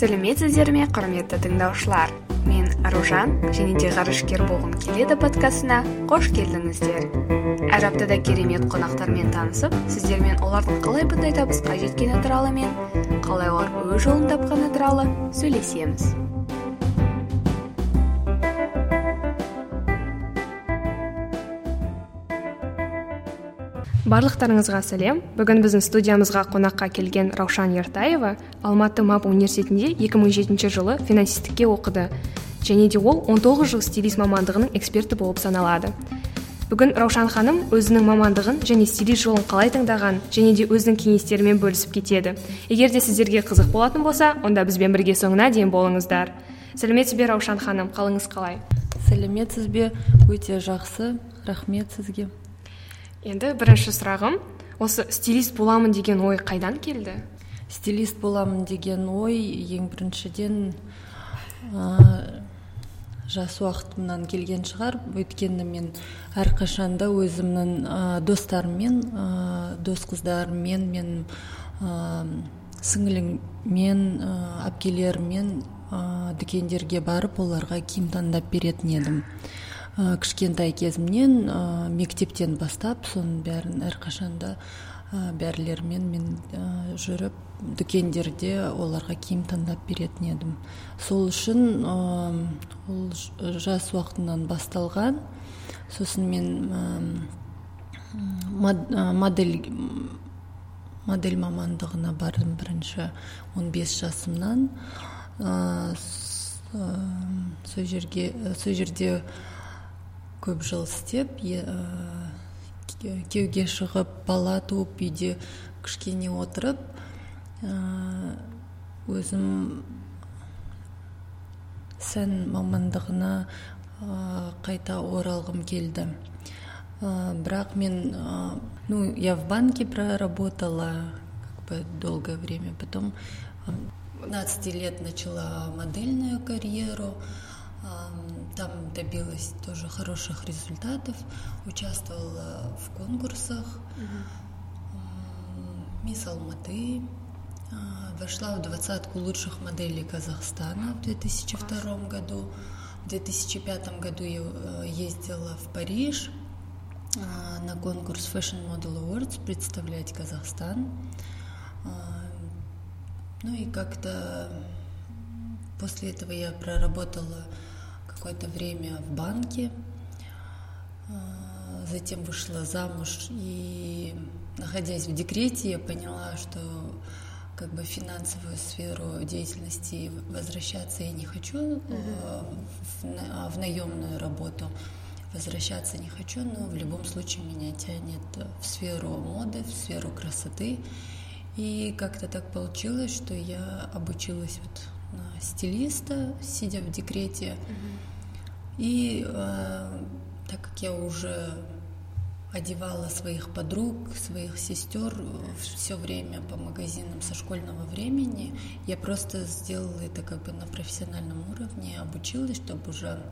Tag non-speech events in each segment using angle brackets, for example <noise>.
сәлеметсіздер ме құрметті тыңдаушылар. Мен аружан және де ғарышкер болғым келеді подкастына қош келдіңіздер. Әр аптада керемет қонақтармен танысып сіздермен олардың қалай бұндай табысқа жеткені туралы мен қалай олар өз жолын тапқаны туралы сөйлесеміз. Барлықтарыңызға сәлем. Бүгін біздің студиямызға қонаққа келген раушан ертаева алматы мап университетінде 2007 жылы финансистікке оқыды. Және де ол 19 жыл стилист мамандығының эксперті болып саналады. Бүгін раушан ханым өзінің мамандығын және стилист жолын қалай таңдаған және де өзінің кеңестерімен бөлісіп кетеді. Егер де сіздерге қызық болатын болса онда бізбен бірге соңына дейін болыңыздар. Сәлеметсіз бе раушан ханым. Қалыңыз қалай? Сәлеметсіз бе өте жақсы. Рахмет сізге. Енді бірінші сұрағым осы стилист боламын деген ой қайдан келді? Стилист боламын деген ой ең біріншіден ә, жас уақытымнан келген шығар. Өйткені мен әрқашанда өзімнің ә, достарыммен ә, дос қыздарыммен мен ә, сіңіліммен ә, әпкелеріммен ә, дүкендерге барып оларға киім таңдап беретін едім. Ә, кішкентай кезімнен ә, мектептен бастап соның бәрін әрқашанда ә, бәрілермен мен ә, жүріп дүкендерде оларға киім таңдап беретін едім. Сол үшін ол жас уақытымнан басталған сосын мен ә, модель модель мамандығына бардым бірінші 15 жасымнан. Сол жерге сол жерде көп жыл істеп күйеуге шығып бала туып үйде кішкене отырып өзім сән мамандығына қайта оралғым келді бірақ мен ну я в банке проработала как бы долгое время потом 15 лет начала модельную карьеру там добилась тоже хороших результатов, участвовала в конкурсах. Мисс Алматы, вошла в двадцатку лучших моделей Казахстана в 2002 году. В 2005 году я э, ездила в Париж на конкурс Fashion Model Awards представлять Казахстан. Ну и как-то после этого я проработала какое-то время в банке, а, затем вышла замуж и, находясь в декрете, я поняла, что как бы финансовую сферу деятельности возвращаться я не хочу, mm-hmm. в, в наемную работу возвращаться не хочу, но в любом случае меня тянет в сферу моды, в сферу красоты. И как-то так получилось, что я обучилась вот на стилиста, сидя в декрете. Mm-hmm. И э, так как я уже одевала своих подруг, своих сестер все время по магазинам со школьного времени, я просто сделала это как бы на профессиональном уровне, обучилась, чтобы уже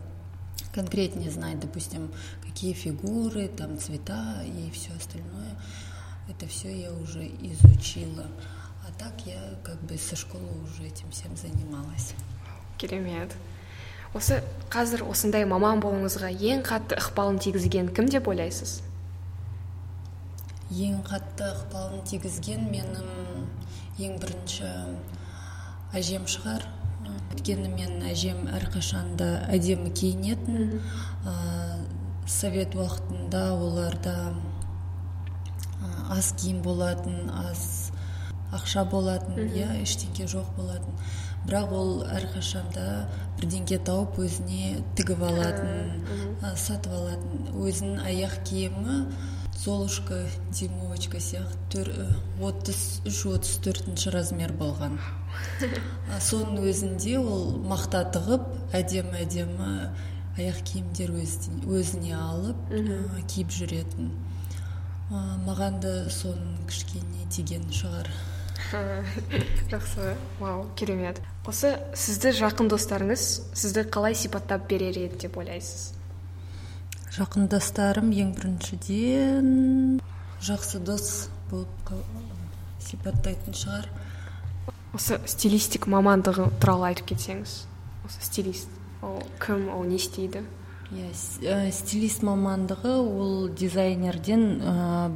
конкретнее знать, допустим, какие фигуры, там цвета и все остальное. Это все я уже изучила. А так я как бы со школы уже этим всем занималась. Керемет осы қазір осындай маман болуыңызға ең қатты ықпалын тигізген кім деп ойлайсыз? Ең қатты ықпалын тигізген менің ең бірінші әжем шығар. Өйткені мен әжем әрқашанда әдемі киінетін. Ә, совет уақытында оларда аз киім болатын аз ақша болатын иә ештеңе жоқ болатын. Бірақ ол әрқашанда бірдеңке тауып өзіне тігіп алатын сатып алатын. Өзінің аяқ киімі золушка димовочка сияқты отыз үш отыз төртінші размер болған. Соның өзінде ол мақта тығып әдемі әдемі аяқ киімдер өзіне алып киіп жүретін. Маған да соның кішкене тиген шығар. <laughs> жақсы. Вау керемет. Осы сізді жақын достарыңыз сізді қалай сипаттап берер еді деп ойлайсыз? Жақын достарым ең біріншіден жақсы дос болып сипаттайтын шығар. Осы стилистик мамандығы туралы айтып кетсеңіз осы стилист ол кім ол не істейді? Иә стилист мамандығы ол дизайнерден ә,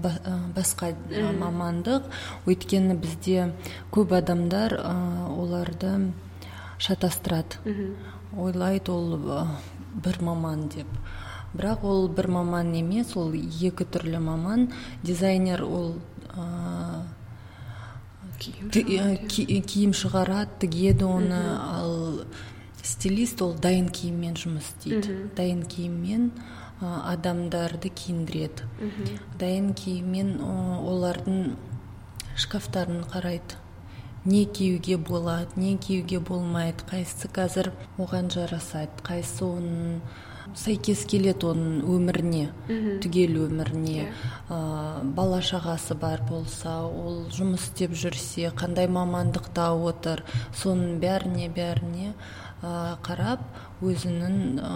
басқа мамандық. Өйткені бізде көп адамдар ә, оларды шатастырады. Ойлайды ол бір маман деп. Бірақ ол бір маман емес ол екі түрлі маман. Дизайнер ол ә, киім шығарады. тігеді оны. Ал стилист ол дайын киіммен жұмыс істейді. Дайын киіммен адамдарды киіндіреді. Дайын киіммен олардың шкафтарын қарайды. Не киюге болады не киюге болмайды қайсысы қазір оған жарасады қайсысы оның сәйкес келеді оның өміріне түгел өміріне. Ә, бала шағасы бар болса ол жұмыс істеп жүрсе қандай мамандықта отыр соның бәріне бәріне қарап өзінің ә,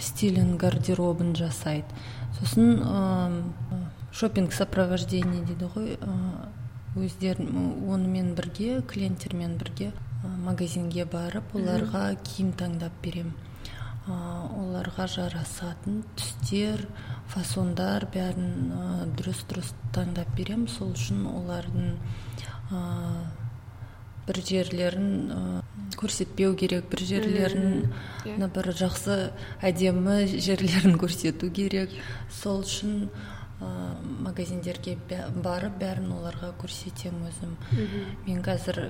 стилін гардеробын жасайды. Сосын ә, шопинг сопровождение дейді ғой ә, өздерін онымен бірге клиенттермен бірге магазинге барып оларға киім таңдап беремін. Оларға жарасатын түстер фасондар бәрін дұрыс дұрыс таңдап берем. сол үшін олардың бір жерлерін көрсетпеу керек бір жерлерін иә. бір жақсы әдемі жерлерін <laughs> көрсету керек. Сол үшін магазиндерге барып бәрін оларға көрсетемін өзім. Мен қазір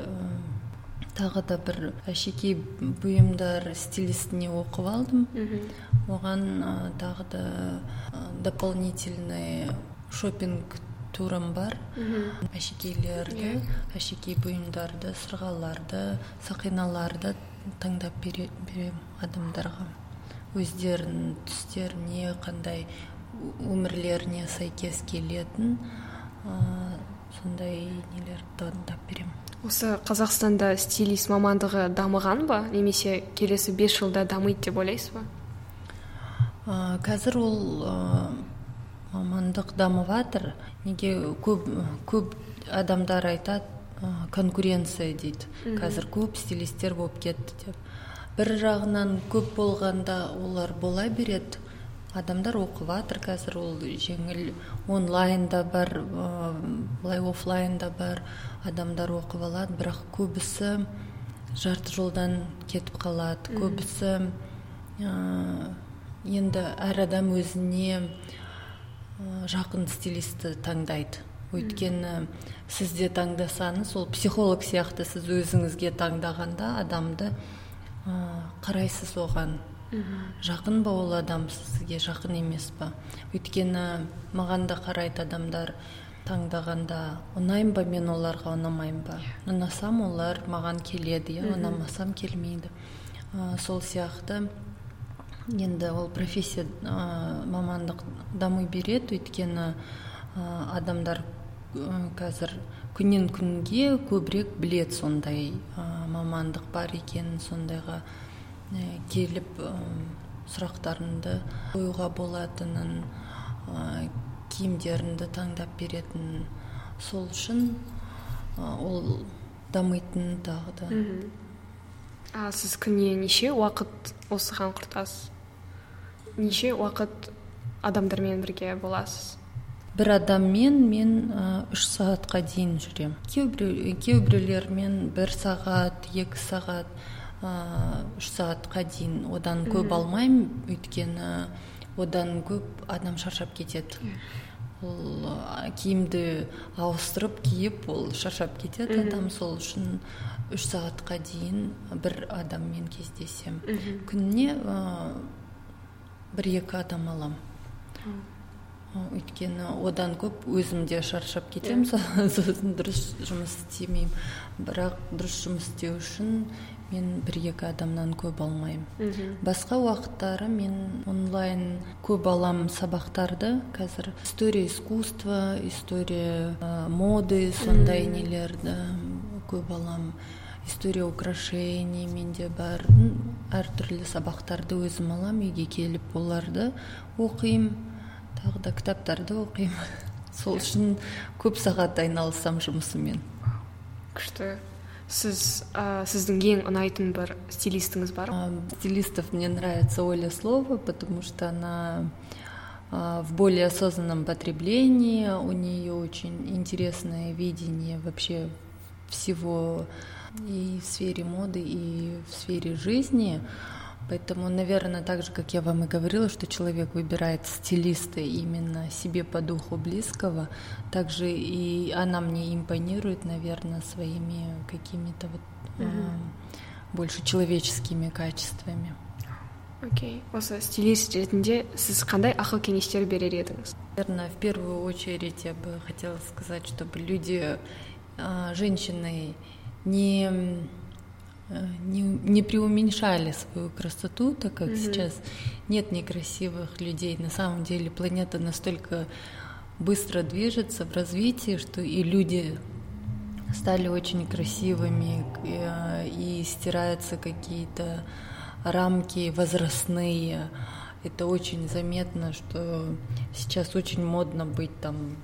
тағы да бір әшекей бұйымдар стилистіне оқып алдым. Оған тағы да дополнительный шопинг турым бар. Әшекейлерді әшекей бұйымдарды сырғаларды сақиналарды таңдап беремін адамдарға. Өздерінің түстеріне қандай өмірлеріне сәйкес келетін сондай нелерді таңдап беремін осы қазақстанда стилист мамандығы дамыған ба? Немесе келесі бес жылда дамиды деп ойлайсыз ба? Ә, қазір ол ә, мамандық дамып жатыр неге көп көп адамдар айтады ә, конкуренция дейді. Қазір көп стилистер болып кетті деп бір жағынан көп болғанда олар бола береді. Адамдар оқып жатыр қазір ол жеңіл онлайн да бар былай офлайн да бар адамдар оқып алады. Бірақ көбісі жарты жолдан кетіп қалады. Көбісі ә, енді әр адам өзіне жақын стилисті таңдайды. Өйткені сіз де таңдасаңыз ол психолог сияқты сіз өзіңізге таңдағанда адамды қарайсыз оған. Жақын ба ол адам сізге жақын емес па? Өйткені маған да қарайды адамдар таңдағанда ұнаймын ба мен оларға ұнамаймын ба? Иә. ұнасам олар маған келеді иә? Ұнамасам келмейді. Ә, сол сияқты енді ол профессия ә, мамандық дами береді. Өйткені ә, адамдар қазір күннен күнге көбірек білет сондай ә, мамандық бар екенін сондайға Ә, келіп ә, сұрақтарыңды қоюға болатынын киімдеріңді таңдап беретінін сол үшін ол дамитын тағы да. А сіз күніне неше уақыт осыған құртасыз? Неше уақыт адамдармен бірге боласыз? Бір адаммен мен үш сағатқа дейін жүремін. Кейбіреулермен бір сағат екі сағат үш сағатқа дейін. Одан көп алмаймын. Өйткені одан көп адам шаршап кетеді. Ол киімді ауыстырып киіп ол шаршап кетеді. Адам сол үшін үш сағатқа дейін бір адаммен кездесем күніне бір екі адам алам. Өйткені одан көп өзім де шаршап кетемін сосын дұрыс жұмыс істемеймін. Бірақ дұрыс жұмыс істеу үшін мен бір екі адамнан көп алмаймын. Басқа уақыттары мен онлайн көп алам сабақтарды. Қазір история искусства история ә, моды сондай нелерді көп алам. История украшений менде бар. әртүрлі сабақтарды өзім алам үйге келіп оларды оқимын тағы да кітаптарды оқимын <laughs> сол үшін көп сағат айналысам жұмысымен күшті сіз ә, сіздің ең ұнайтын бір стилистіңіз бар стилистов мне нравится оля слова потому что она в более осознанном потреблении у нее очень интересное видение вообще всего и в сфере моды и в сфере жизни Поэтому, наверное, так же, как я вам и говорила, что человек выбирает стилиста именно себе по духу близкого, также и она мне импонирует, наверное, своими какими-то вот угу. э, больше человеческими качествами. окей осы стилист ретінде сіз қандай ақыл кеңестер берер едіңіз наверное в первую очередь я бы хотела сказать чтобы люди э, женщины не Э, не, не преуменьшали свою красоту, так как mm-hmm. сейчас нет некрасивых людей. На самом деле планета настолько быстро движется в развитии, что и люди стали очень красивыми, и, э, и стираются какие-то рамки возрастные. Это очень заметно, что сейчас очень модно быть там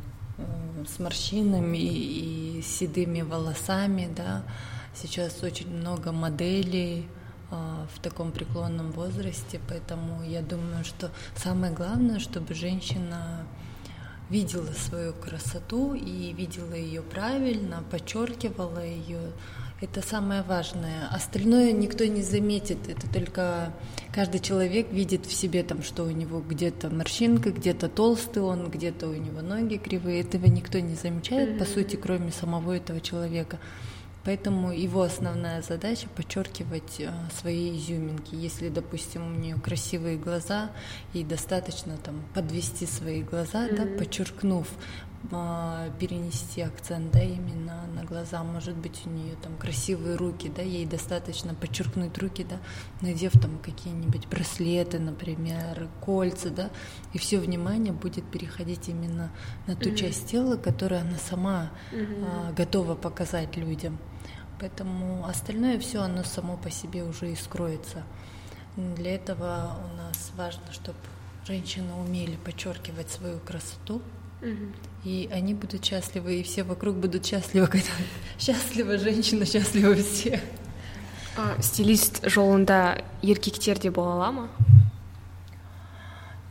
с морщинами и седыми волосами, да, Сейчас очень много моделей а, в таком преклонном возрасте, поэтому я думаю, что самое главное, чтобы женщина видела свою красоту и видела ее правильно, подчеркивала ее. Это самое важное. Остальное никто не заметит. Это только каждый человек видит в себе там, что у него где-то морщинка, где-то толстый он, где-то у него ноги кривые. Этого никто не замечает, по сути, кроме самого этого человека. Поэтому его основная задача подчеркивать э, свои изюминки. Если, допустим, у нее красивые глаза, и достаточно там подвести свои глаза, mm-hmm. да, подчеркнув, перенести акцент, да, именно на глаза. Может быть, у нее там красивые руки, да, ей достаточно подчеркнуть руки, да, надев там какие-нибудь браслеты, например, кольца, да, и все внимание будет переходить именно на ту mm-hmm. часть тела, которую она сама mm-hmm. а, готова показать людям. Поэтому остальное все, оно само по себе уже и скроется. Для этого у нас важно, чтобы женщины умели подчеркивать свою красоту, и они будут счастливы, и все вокруг будут счастливы, <laughs> когда счастлива женщина, счастливы все. А, стилист жолында еркектер де бола ала ма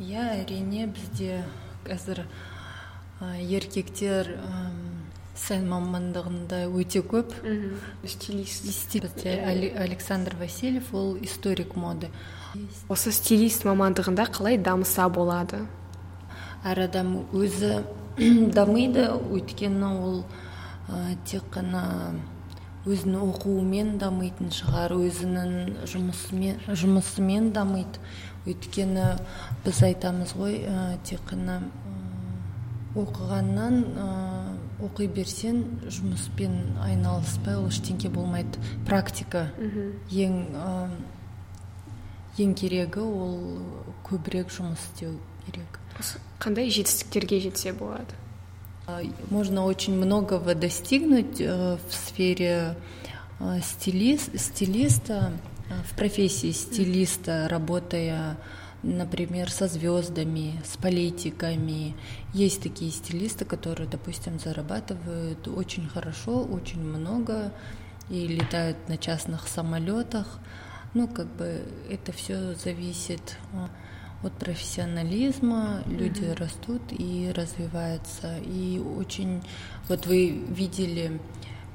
иә әрине бізде қазір еркектер сән мамандығында өте көп. Стилист александр васильев ол историк моды. Осы стилист мамандығында қалай дамыса болады? Әр адам өзі <clears throat> дамиды. Өйткені ол ә, тек қана өзінің оқуымен дамитын шығар өзінің жұмысымен, жұмысымен дамиды. Өйткені біз айтамыз ғой ә, тек қана оқығаннан оқи берсең жұмыспен айналыспай ол ештеңке болмайды. Практика ең ең керегі ол көбірек жұмыс істеу. Керек қандай жетістіктерге жетсе болады можно очень многого достигнуть в сфере стилист, стилиста, в профессии стилиста, работая например, со звездами, с политиками. Есть такие стилисты, которые, допустим, зарабатывают очень хорошо, очень много и летают на частных самолетах. Ну, как бы это все зависит а, от профессионализма, люди mm-hmm. растут и развиваются. И очень, вот вы видели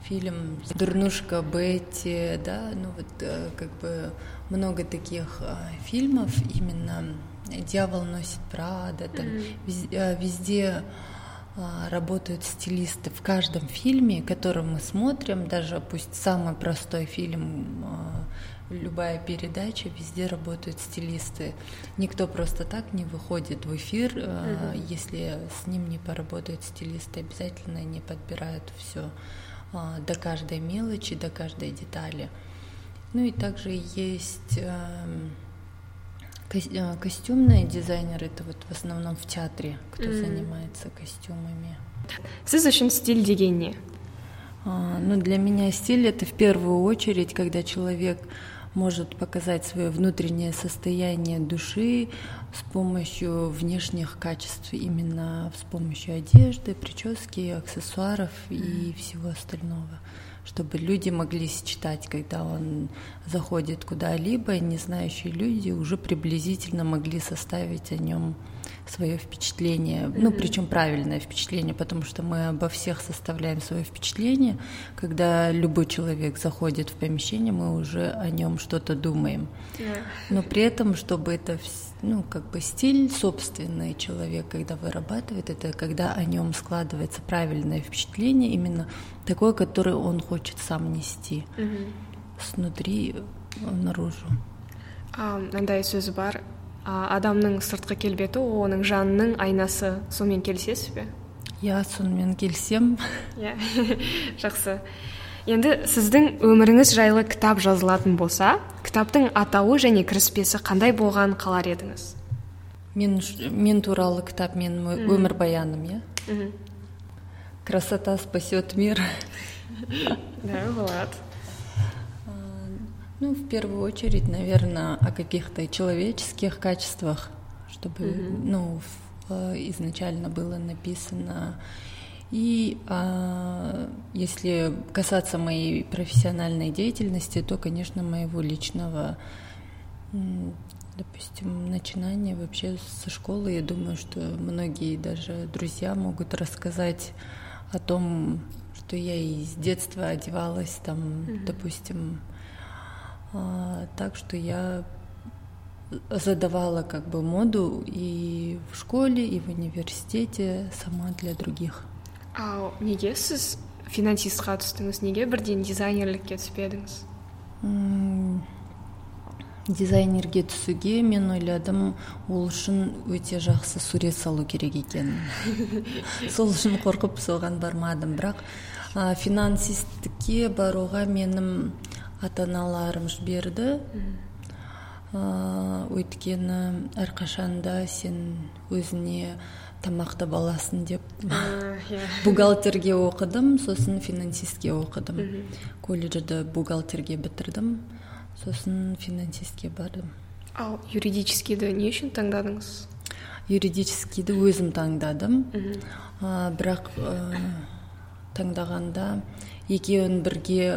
фильм «Дурнушка Бетти», да, ну вот э, как бы много таких э, фильмов именно «Дьявол носит Прада», там mm-hmm. везде, везде работают стилисты в каждом фильме, который мы смотрим, даже пусть самый простой фильм, любая передача, везде работают стилисты. Никто просто так не выходит в эфир, mm-hmm. если с ним не поработают стилисты, обязательно они подбирают все а, до каждой мелочи, до каждой детали. Ну и также есть эм, э, костюмные дизайнеры, это вот в основном в театре, кто mm. занимается костюмами. Сіз үшін стиль деген не? А, ну, для меня стиль это в первую очередь, когда человек может показать свое внутреннее состояние души с помощью внешних качеств, именно с помощью одежды, прически, аксессуаров и всего остального, чтобы люди могли считать, когда он заходит куда-либо, и не знающие люди уже приблизительно могли составить о нем свое впечатление, mm-hmm. ну причем правильное впечатление, потому что мы обо всех составляем свое впечатление. Когда любой человек заходит в помещение, мы уже о нем что-то думаем. Yeah. Но при этом, чтобы это ну, как бы стиль собственный человек, когда вырабатывает, это когда о нем складывается правильное впечатление, именно такое, которое он хочет сам нести mm-hmm. снутри наружу. мындай сөз бар адамның сыртқы келбеті оның жанының айнасы. Сонымен келісесіз бе? Иә сонымен келісемін <laughs> иә <laughs> жақсы. Енді сіздің өміріңіз жайлы кітап жазылатын болса кітаптың атауы және кіріспесі қандай болған қалар едіңіз? Мен мен туралы кітап менің өмірбаяным иә. Красота спасет мир. <laughs> Да болады Ну, в первую очередь, наверное, о каких-то человеческих качествах, чтобы, mm-hmm. ну, э, изначально было написано. И а, если касаться моей профессиональной деятельности, то, конечно, моего личного, допустим, начинания вообще со школы, я думаю, что многие даже друзья могут рассказать о том, что я и с детства одевалась там, mm-hmm. допустим, так что я задавала как бы моду и в школе, и в университете сама для других. А неге сіз финансистқа түстіңіз неге бірден дизайнерлікке түспедіңіз дизайнерге түсуге мен ойладым ол үшін өте жақсы сурет салу керек екен. <laughs> Сол үшін қорқып соған бармадым. Бірақ финансистікке баруға менің ата аналарым жіберді өйткені әрқашанда сен өзіне тамақты баласың деп иә. <laughs> бухгалтерге оқыдым сосын финансистке оқыдым. Колледжді бухгалтерге бітірдім сосын финансистке бардым. Ал юридическийді не үшін таңдадыңыз? Юридическийді өзім таңдадым. Бірақ таңдағанда екеуін бірге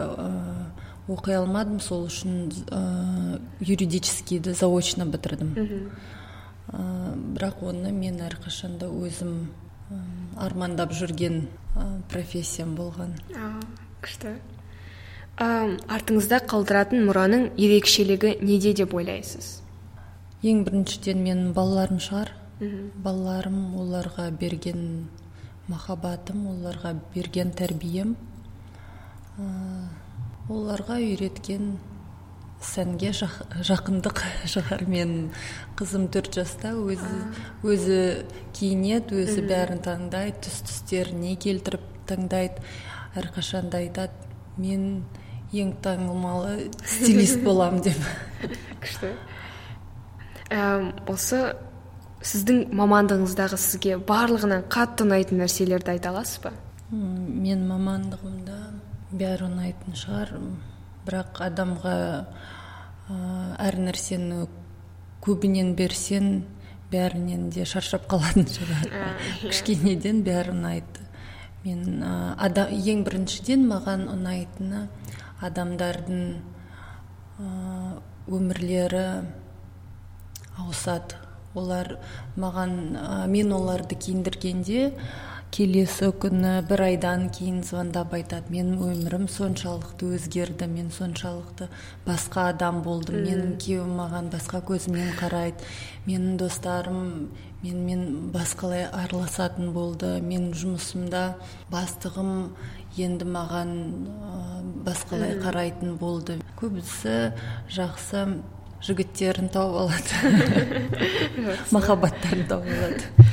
оқи алмадым сол үшін ә, юридическийді заочно бітірдім. Ә, бірақ оны мен әрқашанда өзім ә, армандап жүрген ә, профессиям болған. Күшті. Артыңызда қалдыратын мұраның ерекшелігі неде деп ойлайсыз? Ең біріншіден менің балаларым шығар. Балаларым оларға берген махаббатым оларға берген тәрбием. Оларға үйреткен сәнге жақындық шығар. Мен қызым төрт жаста өзі өзі киінеді өзі бәрін таңдайды түс түстеріне келтіріп таңдайды әрқашанда айтады мен ең таңғымалы стилист <laughs> боламын деп. күшті. Осы сіздің мамандығыңыздағы сізге барлығынан қатты ұнайтын нәрселерді айта аласыз ба? Мен мамандығымда бәрі ұнайтын шығар. Бірақ адамға ә, әр нәрсені көбінен берсең бәрінен де шаршап қалатын шығар. Иә. кішкенеден бәрі ұнайды. Мен ә, ең біріншіден маған ұнайтыны адамдардың ә, өмірлері ауысады. Олар маған ә, мен оларды киіндіргенде келесі күні бір айдан кейін звондап айтады. Менің өмірім соншалықты өзгерді мен соншалықты басқа адам болдым. Менің күйеуім маған басқа көзімен қарайды. Менің достарым менімен басқалай араласатын болды. Менің жұмысымда бастығым енді маған басқалай қарайтын болды. Көбісі жақсы жігіттерін тауып алады. <laughs> Махаббаттарын тауып алады.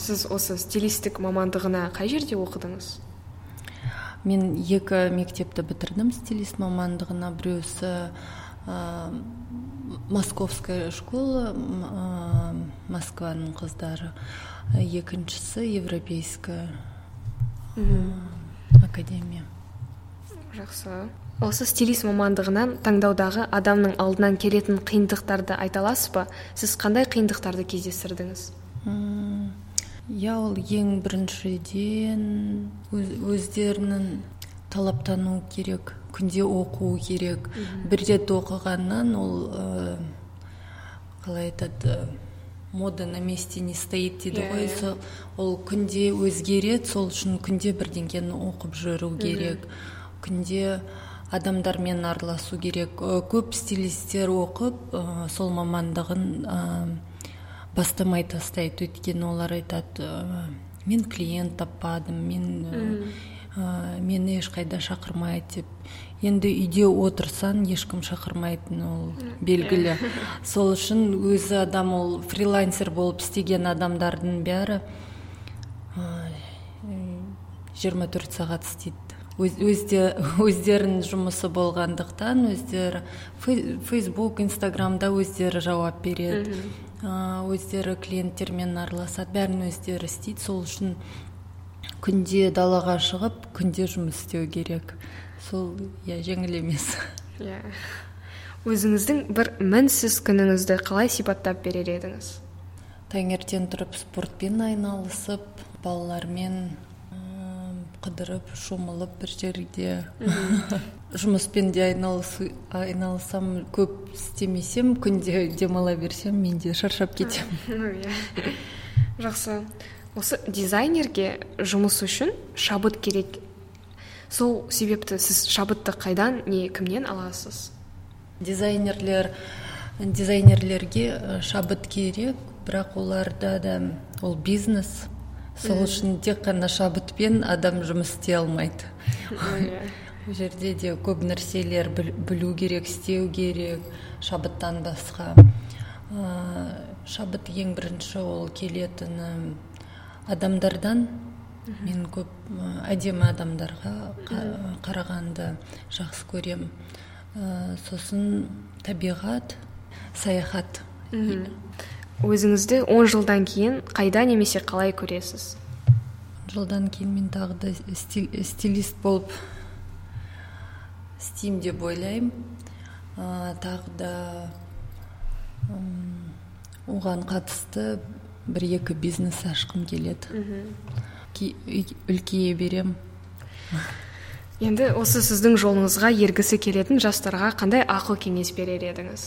Сіз осы стилистік мамандығына қай жерде оқыдыңыз? Мен екі мектепті бітірдім стилист мамандығына. Біреусі ә, московская школа ә, москваның қыздары. Екіншісі европейская академия. Жақсы. Осы стилист мамандығынан таңдаудағы адамның алдынан келетін қиындықтарды айта аласыз ба? Сіз қандай қиындықтарды кездестірдіңіз? Иә ол ең біріншіден өз, өздерінің талаптану керек күнде оқу керек. Бір рет оқығаннан ол ә, қалай айтады мода на месте не стоит дейді Иә, ғой. иә. сол ол күнде өзгереді сол үшін күнде бірдеңкені оқып жүру керек. Күнде адамдармен араласу керек. Көп стилистер оқып ә, сол мамандығын ә, бастамай тастайды өйткені олар айтады ә, мен клиент таппадым мен ә, мені ешқайда шақырмайды деп. Енді үйде отырсаң ешкім шақырмайтын ол белгілі. <laughs> Сол үшін өзі адам ол фрилансер болып істеген адамдардың бәрі жиырма төрт сағат істейді. Өздерінің жұмысы болғандықтан өздері фей- фейсбук инстаграмда өздері жауап береді. Өздері клиенттермен араласады. Бәрін өздері істейді. Сол үшін күнде далаға шығып күнде жұмыс істеу керек. Сол иә жеңіл емес. Иә. Өзіңіздің бір мінсіз күніңізді қалай сипаттап берер едіңіз? Таңертең тұрып спортпен айналысып балалармен қыдырып шомылып бір жерде. <laughs> Жұмыспен де айналысам көп істемесем күнде демала берсем мен де шаршап кетемін <laughs> иә. Жақсы. Осы дизайнерге жұмыс үшін шабыт керек. Сол себепті сіз шабытты қайдан не кімнен аласыз? Дизайнерлер дизайнерлерге э, шабыт керек бірақ оларда да ол бизнес. Сол үшін тек қана шабытпен адам жұмыс істей алмайды. <laughs> Бұл жерде де көп нәрселер біл- білу керек істеу керек шабыттан басқа. Ә, шабыт ең бірінші ол келетіні адамдардан. Мен көп әдемі адамдарға қа- қарағанды жақсы көрем. Ә, сосын табиғат саяхат. Өзіңізді 10 жылдан кейін қайда немесе қалай көресіз? Жылдан кейін мен тағы да сти- стилист болып істеймін деп ойлаймын. Ә, тағы да оған қатысты бір екі бизнес ашқым келеді. Ки- үлкейе берем. Енді осы сіздің жолыңызға ергісі келетін жастарға қандай ақыл кеңес берер едіңіз?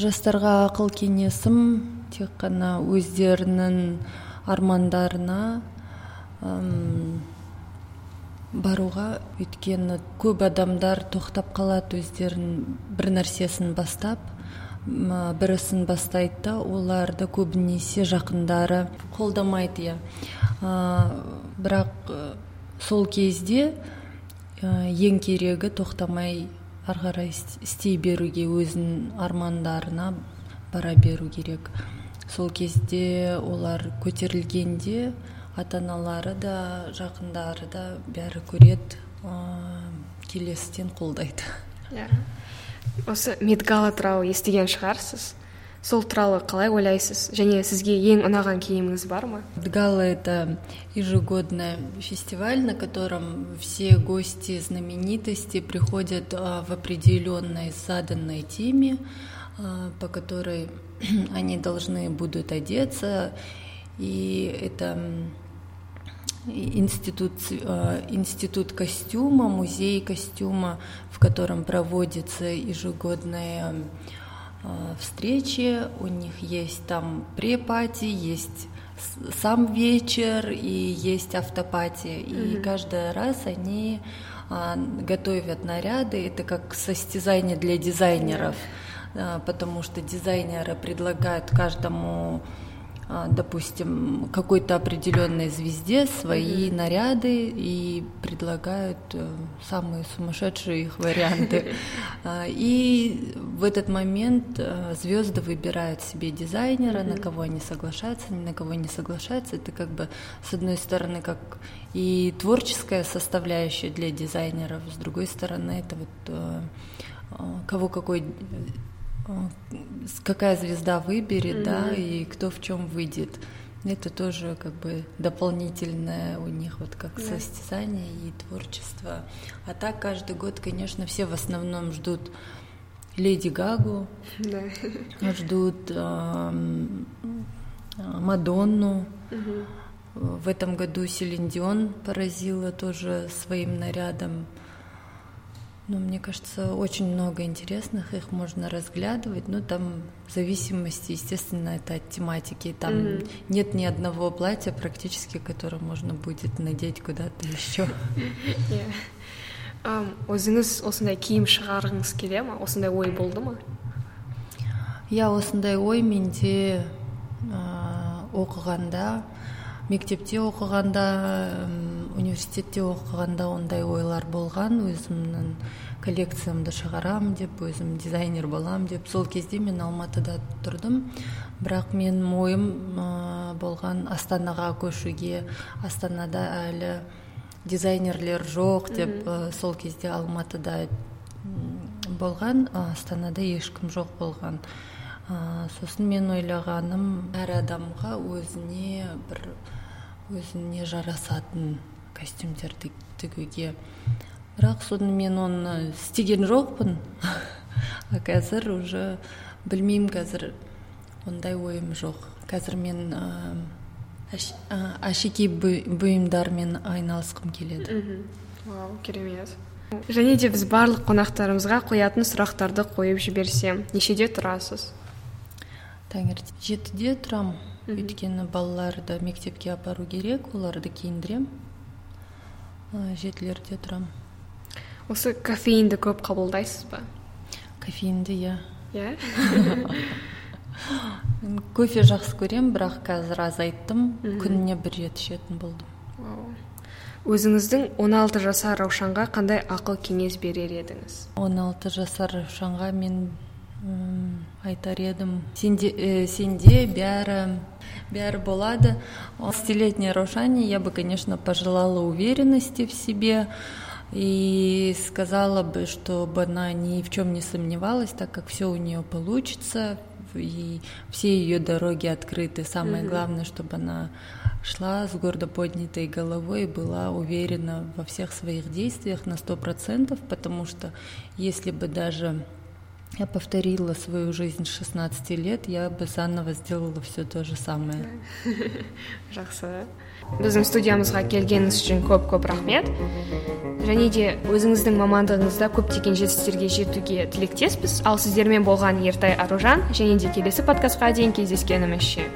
Жастарға ақыл кеңесім тек қана өздерінің армандарына баруға өйткені көп адамдар тоқтап қалады өздерінің бір нәрсесін бастап бір ісін бастайды да оларды көбінесе жақындары қолдамайды иә. Бірақ сол кезде ең керегі тоқтамай ары істей беруге өзінің армандарына бара беру керек. сол кезде олар көтерілгенде ата аналары да жақындары да бәрі көреді ә, келесіден қолдайды иә осы медгала туралы естіген шығарсыз сол туралы қалай ойлайсыз және сізге ең ұнаған киіміңіз бар ма Гала – это ежегодный фестиваль, на котором все гости, знаменитости приходят а, в определенной заданной теме, а, по которой <clears throat> они должны будут одеться. И это институт, э, институт костюма, музей костюма, в котором проводятся ежегодные э, встречи. У них есть там препати, есть сам вечер и есть автопати. И каждый раз они а, готовят наряды. Это как состязание для дизайнеров, а, потому что дизайнеры предлагают каждому а, допустим, какой-то определенной звезде свои наряды и предлагают э, самые сумасшедшие их варианты. <laughs> И в этот момент звезды выбирают себе дизайнера, на кого они соглашаются, на кого не соглашаются. Это как бы, с одной стороны, как и творческая составляющая для дизайнеров, с другой стороны, это вот э, э, кого какой э, какая звезда выберет, да, и кто в чем выйдет. Это тоже как бы дополнительное у них вот как состязание и творчество. А так каждый год, конечно, все в основном ждут Леди Гагу, да ждут э, Мадонну. В этом году Селин Дион поразила тоже своим нарядом. Ну, мне кажется, очень много интересных, их можно разглядывать, но там в зависимости, естественно, это от тематики. Там mm-hmm. нет ни одного платья практически, которое можно будет надеть куда-то еще. өзіңіз осындай киім шығарғыңыз келе ма осындай ой болды ма иә осындай ой менде оқығанда мектепте оқығанда университетте оқығанда ондай ойлар болған өзімнің коллекциямды шығарам деп өзім дизайнер болам деп. Сол кезде мен алматыда тұрдым. Бірақ мен ойым болған астанаға көшуге. Астанада әлі дизайнерлер жоқ деп сол кезде алматыда болған. Астанада ешкім жоқ болған. Сосын мен ойлағаным әр адамға өзіне бір өзіне жарасатын костюмдерді тігуге. Бірақ соны мен оны істеген жоқпын. <laughs> А қазір уже білмеймін қазір ондай ойым жоқ. Қазір мен әшекей бұйымдармен айналысқым келеді. Вау керемет. Және де біз барлық қонақтарымызға қоятын сұрақтарды қойып жіберсем нешеде тұрасыз? Таңертең жетіде тұрамын өйткені балаларды мектепке апару керек оларды киіндіремін. Жетілерде тұрамын осы кофеинді көп қабылдайсыз ба? Кофеинді иә. Иә? <laughs> Кофе жақсы көремін бірақ қазір азайттым күніне бір рет ішетін болдым. Өзіңіздің 16 жасар раушанға қандай ақыл кеңес берер едіңіз? 16 жасар раушанға мен айтар едім сенде, э, сенде бәрі бәрі болады десятилетняя Рошани я бы конечно пожелала уверенности в себе и сказала бы чтобы она ни в чем не сомневалась так как все у нее получится и все ее дороги открыты самое mm-hmm. главное чтобы она шла с гордо поднятой головой и была уверена во всех своих действиях на сто процентов потому что если бы даже я повторила свою жизнь с 16 лет, я бы заново сделала все то же самое. <laughs> жақсы. Біздің студиямызға келгеніңіз үшін көп көп рахмет. Және де өзіңіздің мамандығыңызда көптеген жетістіктерге жетуге тілектеспіз. Ал сіздермен болған ертай аружан және де келесі подкастқа дейін кездескенімізше.